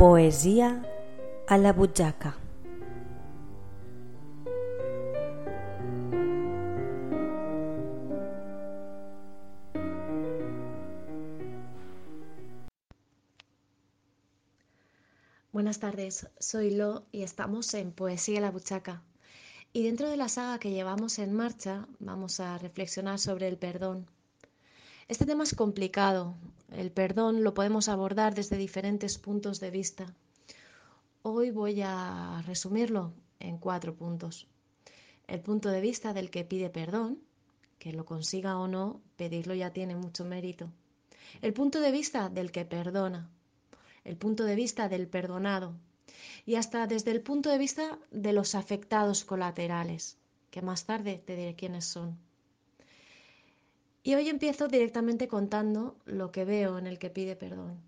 Poesía a la butxaca. Buenas tardes, soy Lo y estamos en Poesía a la Buchaca. Y dentro de la saga que llevamos en marcha vamos a reflexionar sobre el perdón. Este tema es complicado. El perdón lo podemos abordar desde diferentes puntos de vista. Hoy voy a resumirlo en cuatro puntos. El punto de vista del que pide perdón, que lo consiga o no, pedirlo ya tiene mucho mérito. El punto de vista del que perdona, el punto de vista del perdonado y hasta desde el punto de vista de los afectados colaterales, que más tarde te diré quiénes son. Y hoy empiezo directamente contando lo que veo en el que pide perdón.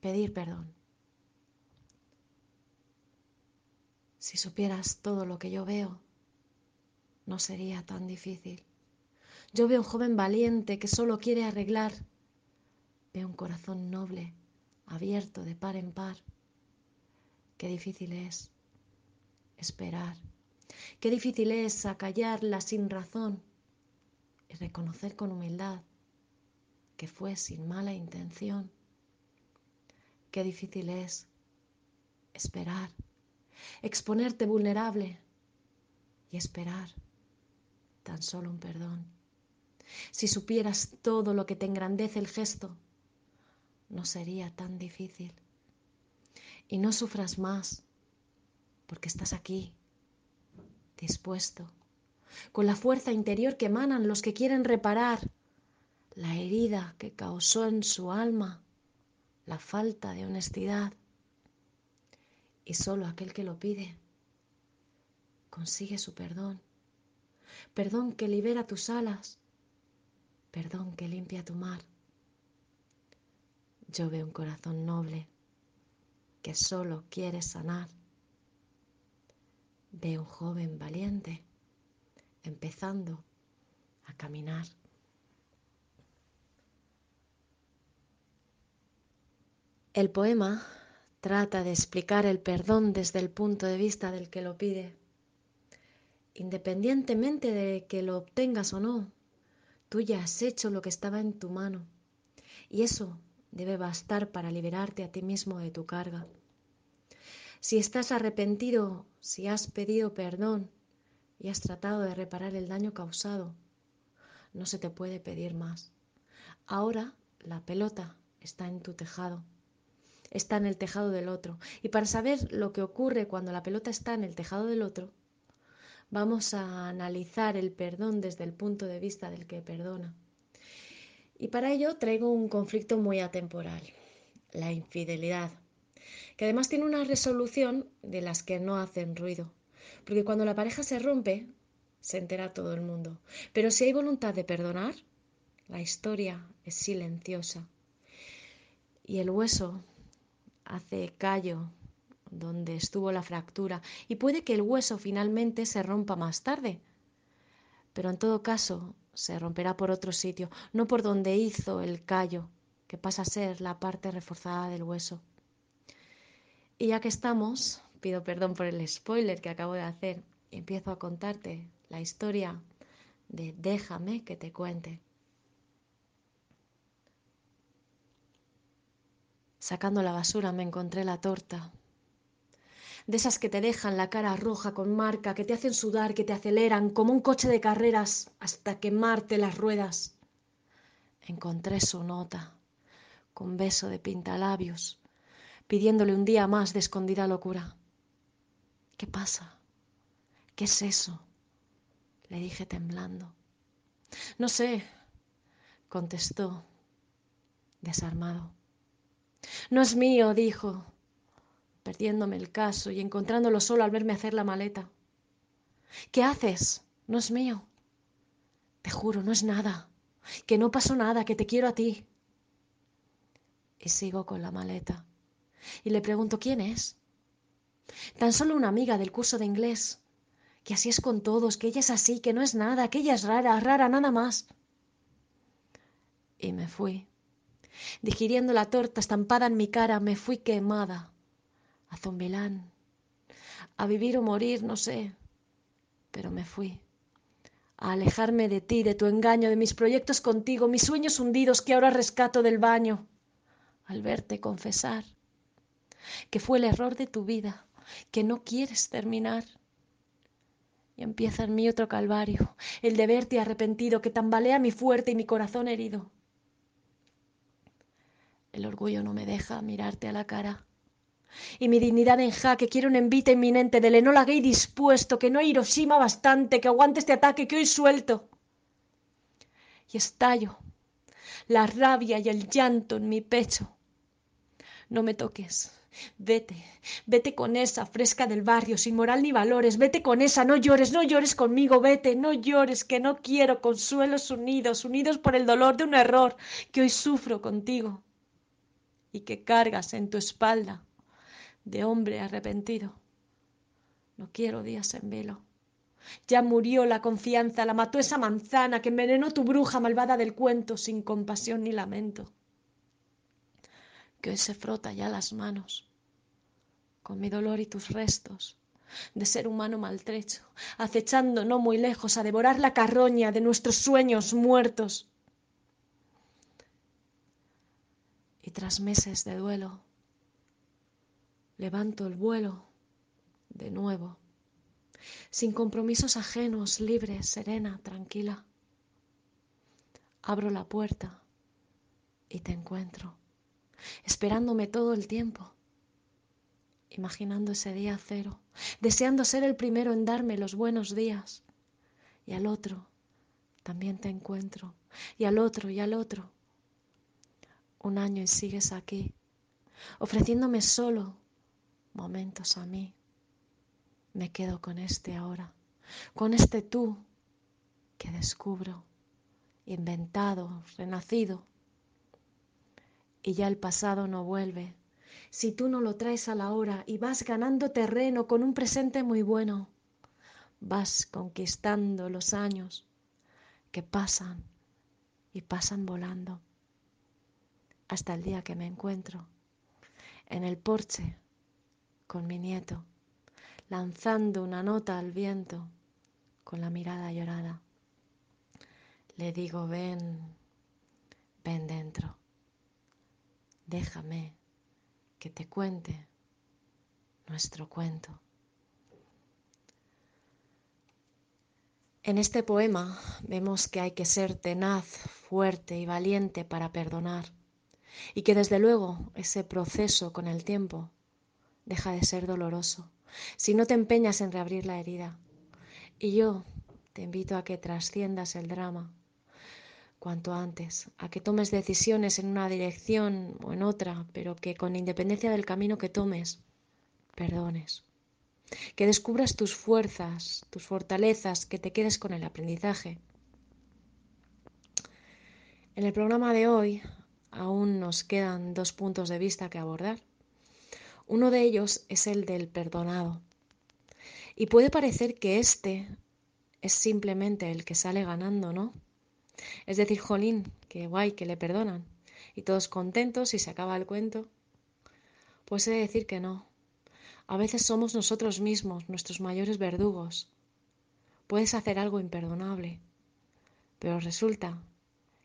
Pedir perdón. Si supieras todo lo que yo veo, no sería tan difícil. Yo veo un joven valiente que solo quiere arreglar. Veo un corazón noble, abierto de par en par. Qué difícil es esperar. Qué difícil es acallar la sin razón y reconocer con humildad que fue sin mala intención. Qué difícil es esperar, exponerte vulnerable y esperar tan solo un perdón. Si supieras todo lo que te engrandece el gesto, no sería tan difícil. Y no sufras más, porque estás aquí, dispuesto con la fuerza interior que emanan los que quieren reparar la herida que causó en su alma la falta de honestidad. Y solo aquel que lo pide consigue su perdón. Perdón que libera tus alas. Perdón que limpia tu mar. Yo veo un corazón noble que solo quiere sanar. Veo un joven valiente empezando a caminar. El poema trata de explicar el perdón desde el punto de vista del que lo pide. Independientemente de que lo obtengas o no, tú ya has hecho lo que estaba en tu mano y eso debe bastar para liberarte a ti mismo de tu carga. Si estás arrepentido, si has pedido perdón, y has tratado de reparar el daño causado, no se te puede pedir más. Ahora la pelota está en tu tejado, está en el tejado del otro. Y para saber lo que ocurre cuando la pelota está en el tejado del otro, vamos a analizar el perdón desde el punto de vista del que perdona. Y para ello traigo un conflicto muy atemporal, la infidelidad, que además tiene una resolución de las que no hacen ruido. Porque cuando la pareja se rompe, se entera todo el mundo. Pero si hay voluntad de perdonar, la historia es silenciosa. Y el hueso hace callo donde estuvo la fractura y puede que el hueso finalmente se rompa más tarde. Pero en todo caso se romperá por otro sitio, no por donde hizo el callo, que pasa a ser la parte reforzada del hueso. Y ya que estamos, pido perdón por el spoiler que acabo de hacer y empiezo a contarte la historia de Déjame que te cuente. Sacando la basura me encontré la torta. De esas que te dejan la cara roja con marca, que te hacen sudar, que te aceleran como un coche de carreras hasta quemarte las ruedas. Encontré su nota, con beso de pintalabios, pidiéndole un día más de escondida locura. ¿Qué pasa? ¿Qué es eso? Le dije temblando. No sé, contestó, desarmado. No es mío, dijo, perdiéndome el caso y encontrándolo solo al verme hacer la maleta. ¿Qué haces? No es mío. Te juro, no es nada, que no pasó nada, que te quiero a ti. Y sigo con la maleta. Y le pregunto, ¿quién es? Tan solo una amiga del curso de inglés, que así es con todos, que ella es así, que no es nada, que ella es rara, rara, nada más. Y me fui. Digiriendo la torta estampada en mi cara, me fui quemada. A Zombilán, a vivir o morir, no sé, pero me fui. A alejarme de ti, de tu engaño, de mis proyectos contigo, mis sueños hundidos que ahora rescato del baño, al verte confesar que fue el error de tu vida, que no quieres terminar. Y empieza en mí otro calvario, el de verte arrepentido, que tambalea mi fuerte y mi corazón herido. El orgullo no me deja mirarte a la cara. Y mi dignidad en jaque quiere un envite inminente del Enola Gay dispuesto, que no Hiroshima bastante, que aguante este ataque que hoy suelto. Y estallo, la rabia y el llanto en mi pecho. No me toques, Vete, vete con esa fresca del barrio, sin moral ni valores, vete con esa, no llores, no llores conmigo, vete, no llores, que no quiero consuelos unidos, unidos por el dolor de un error que hoy sufro contigo y que cargas en tu espalda de hombre arrepentido. No quiero días en velo. Ya murió la confianza, la mató esa manzana que envenenó tu bruja malvada del cuento sin compasión ni lamento. Que hoy se frota ya las manos con mi dolor y tus restos de ser humano maltrecho, acechando no muy lejos a devorar la carroña de nuestros sueños muertos. Y tras meses de duelo, levanto el vuelo de nuevo, sin compromisos ajenos, libre, serena, tranquila. Abro la puerta y te encuentro, esperándome todo el tiempo, imaginando ese día cero, deseando ser el primero en darme los buenos días. Y al otro también te encuentro, y al otro y al otro. Un año y sigues aquí, ofreciéndome solo momentos a mí. Me quedo con este ahora, con este tú que descubro, inventado, renacido. Y ya el pasado no vuelve. Si tú no lo traes a la hora y vas ganando terreno con un presente muy bueno, vas conquistando los años que pasan y pasan volando hasta el día que me encuentro en el porche con mi nieto, lanzando una nota al viento con la mirada llorada. Le digo, ven, ven dentro, déjame que te cuente nuestro cuento. En este poema vemos que hay que ser tenaz, fuerte y valiente para perdonar y que desde luego ese proceso con el tiempo deja de ser doloroso si no te empeñas en reabrir la herida. Y yo te invito a que trasciendas el drama cuanto antes, a que tomes decisiones en una dirección o en otra, pero que con independencia del camino que tomes, perdones. Que descubras tus fuerzas, tus fortalezas, que te quedes con el aprendizaje. En el programa de hoy aún nos quedan dos puntos de vista que abordar. Uno de ellos es el del perdonado. Y puede parecer que este es simplemente el que sale ganando, ¿no? Es decir, jolín, qué guay, que le perdonan. Y todos contentos y se acaba el cuento. Pues he de decir que no. A veces somos nosotros mismos nuestros mayores verdugos. Puedes hacer algo imperdonable, pero resulta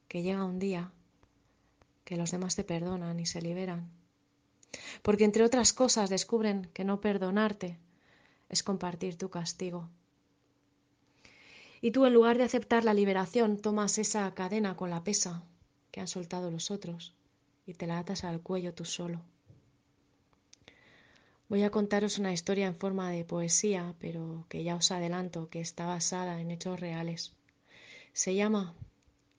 que llega un día que los demás te perdonan y se liberan porque entre otras cosas descubren que no perdonarte es compartir tu castigo. Y tú en lugar de aceptar la liberación tomas esa cadena con la pesa que han soltado los otros y te la atas al cuello tú solo. Voy a contaros una historia en forma de poesía, pero que ya os adelanto que está basada en hechos reales. Se llama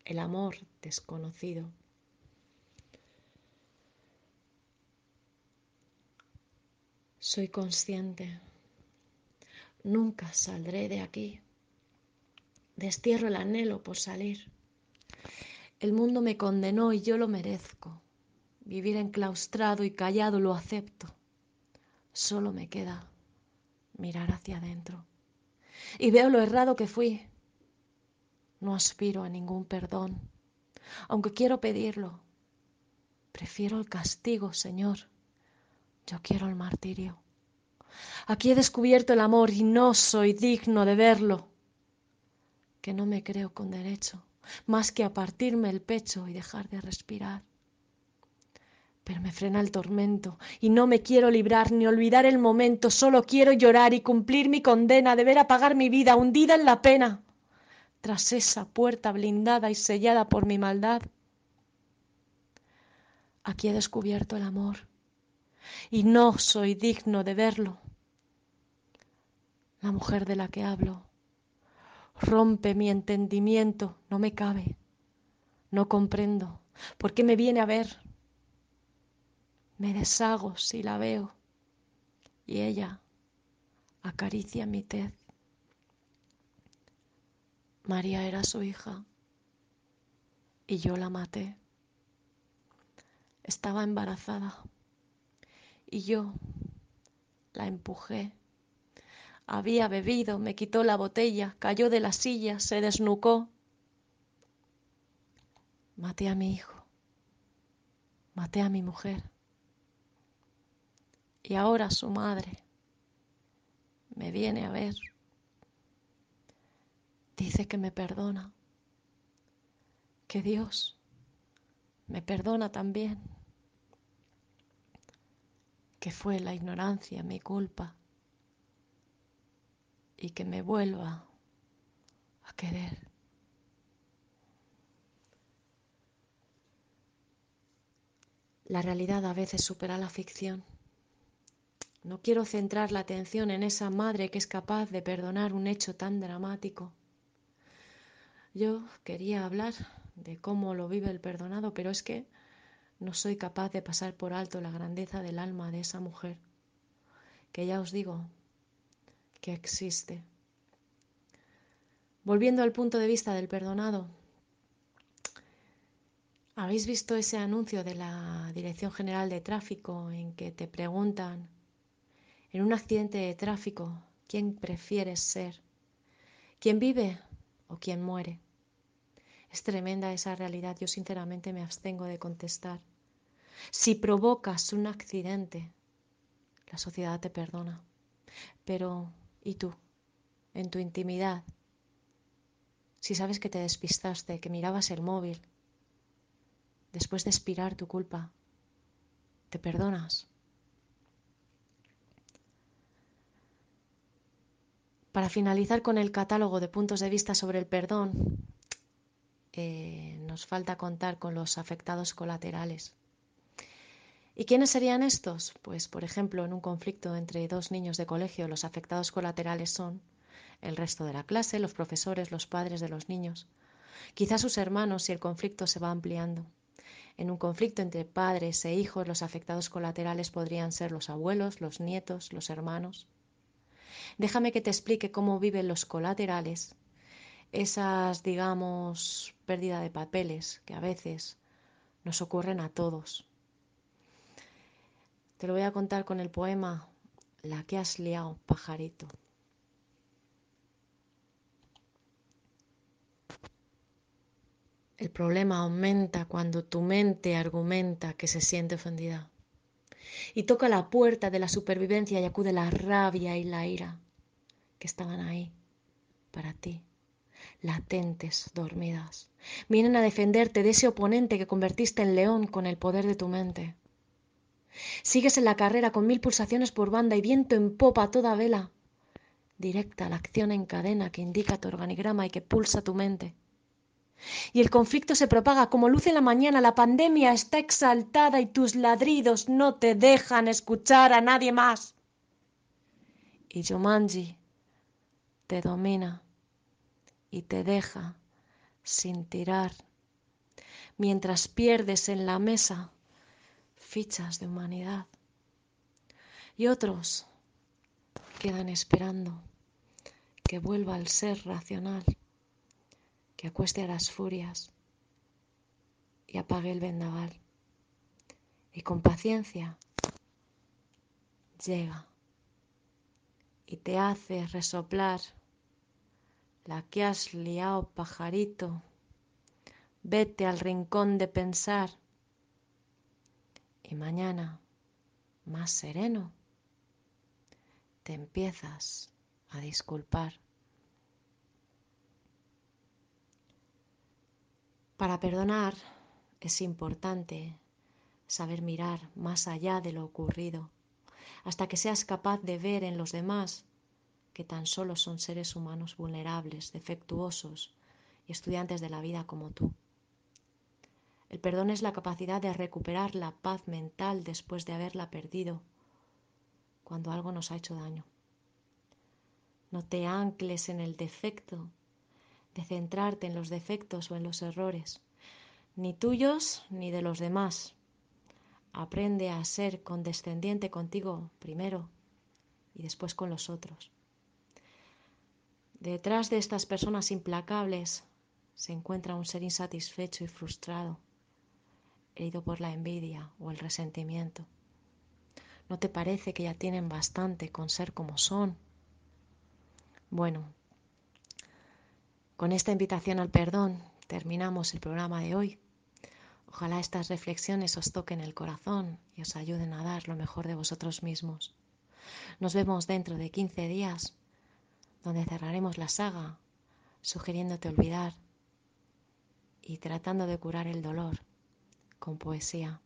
El amor desconocido. Soy consciente. Nunca saldré de aquí. Destierro el anhelo por salir. El mundo me condenó y yo lo merezco. Vivir enclaustrado y callado lo acepto. Solo me queda mirar hacia adentro. Y veo lo errado que fui. No aspiro a ningún perdón, aunque quiero pedirlo. Prefiero el castigo, Señor. Yo quiero el martirio. Aquí he descubierto el amor y no soy digno de verlo. Que no me creo con derecho, más que a partirme el pecho y dejar de respirar. Pero me frena el tormento y no me quiero librar ni olvidar el momento, solo quiero llorar y cumplir mi condena de ver apagar mi vida hundida en la pena, tras esa puerta blindada y sellada por mi maldad. Aquí he descubierto el amor y no soy digno de verlo. La mujer de la que hablo rompe mi entendimiento, no me cabe, no comprendo. ¿Por qué me viene a ver? Me deshago si la veo y ella acaricia mi tez. María era su hija y yo la maté. Estaba embarazada y yo la empujé. Había bebido, me quitó la botella, cayó de la silla, se desnucó. Maté a mi hijo, maté a mi mujer. Y ahora su madre me viene a ver. Dice que me perdona, que Dios me perdona también que fue la ignorancia mi culpa y que me vuelva a querer. La realidad a veces supera la ficción. No quiero centrar la atención en esa madre que es capaz de perdonar un hecho tan dramático. Yo quería hablar de cómo lo vive el perdonado, pero es que no soy capaz de pasar por alto la grandeza del alma de esa mujer, que ya os digo que existe. Volviendo al punto de vista del perdonado, ¿habéis visto ese anuncio de la Dirección General de Tráfico en que te preguntan, en un accidente de tráfico, quién prefieres ser? ¿Quién vive o quién muere? Es tremenda esa realidad. Yo sinceramente me abstengo de contestar. Si provocas un accidente, la sociedad te perdona. Pero, ¿y tú? En tu intimidad, si sabes que te despistaste, que mirabas el móvil, después de expirar tu culpa, ¿te perdonas? Para finalizar con el catálogo de puntos de vista sobre el perdón, eh, nos falta contar con los afectados colaterales. ¿Y quiénes serían estos? Pues, por ejemplo, en un conflicto entre dos niños de colegio, los afectados colaterales son el resto de la clase, los profesores, los padres de los niños, quizás sus hermanos si el conflicto se va ampliando. En un conflicto entre padres e hijos, los afectados colaterales podrían ser los abuelos, los nietos, los hermanos. Déjame que te explique cómo viven los colaterales esas, digamos, pérdida de papeles que a veces nos ocurren a todos. Te lo voy a contar con el poema La que has liado, pajarito. El problema aumenta cuando tu mente argumenta que se siente ofendida y toca la puerta de la supervivencia y acude la rabia y la ira que estaban ahí para ti latentes, dormidas. Vienen a defenderte de ese oponente que convertiste en león con el poder de tu mente. Sigues en la carrera con mil pulsaciones por banda y viento en popa a toda vela. Directa la acción en cadena que indica tu organigrama y que pulsa tu mente. Y el conflicto se propaga como luz en la mañana, la pandemia está exaltada y tus ladridos no te dejan escuchar a nadie más. Y Jumanji te domina y te deja sin tirar, mientras pierdes en la mesa fichas de humanidad. Y otros quedan esperando que vuelva al ser racional, que acueste a las furias y apague el vendaval. Y con paciencia llega y te hace resoplar la que has liado, pajarito. Vete al rincón de pensar Y mañana, más sereno, te empiezas a disculpar. Para perdonar es importante saber mirar más allá de lo ocurrido, hasta que seas capaz de ver en los demás que tan solo son seres humanos vulnerables, defectuosos y estudiantes de la vida como tú. El perdón es la capacidad de recuperar la paz mental después de haberla perdido cuando algo nos ha hecho daño. No te ancles en el defecto, de centrarte en los defectos o en los errores, ni tuyos ni de los demás. Aprende a ser condescendiente contigo primero y después con los otros. Detrás de estas personas implacables se encuentra un ser insatisfecho y frustrado, herido por la envidia o el resentimiento. ¿No te parece que ya tienen bastante con ser como son? Bueno, con esta invitación al perdón terminamos el programa de hoy. Ojalá estas reflexiones os toquen el corazón y os ayuden a dar lo mejor de vosotros mismos. Nos vemos dentro de 15 días donde cerraremos la saga sugiriéndote olvidar y tratando de curar el dolor con poesía.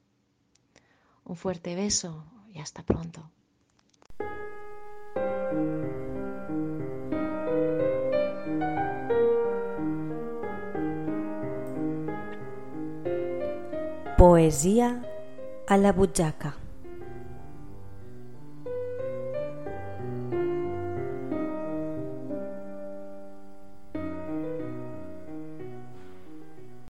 Un fuerte beso y hasta pronto. Poesía a la butxaca.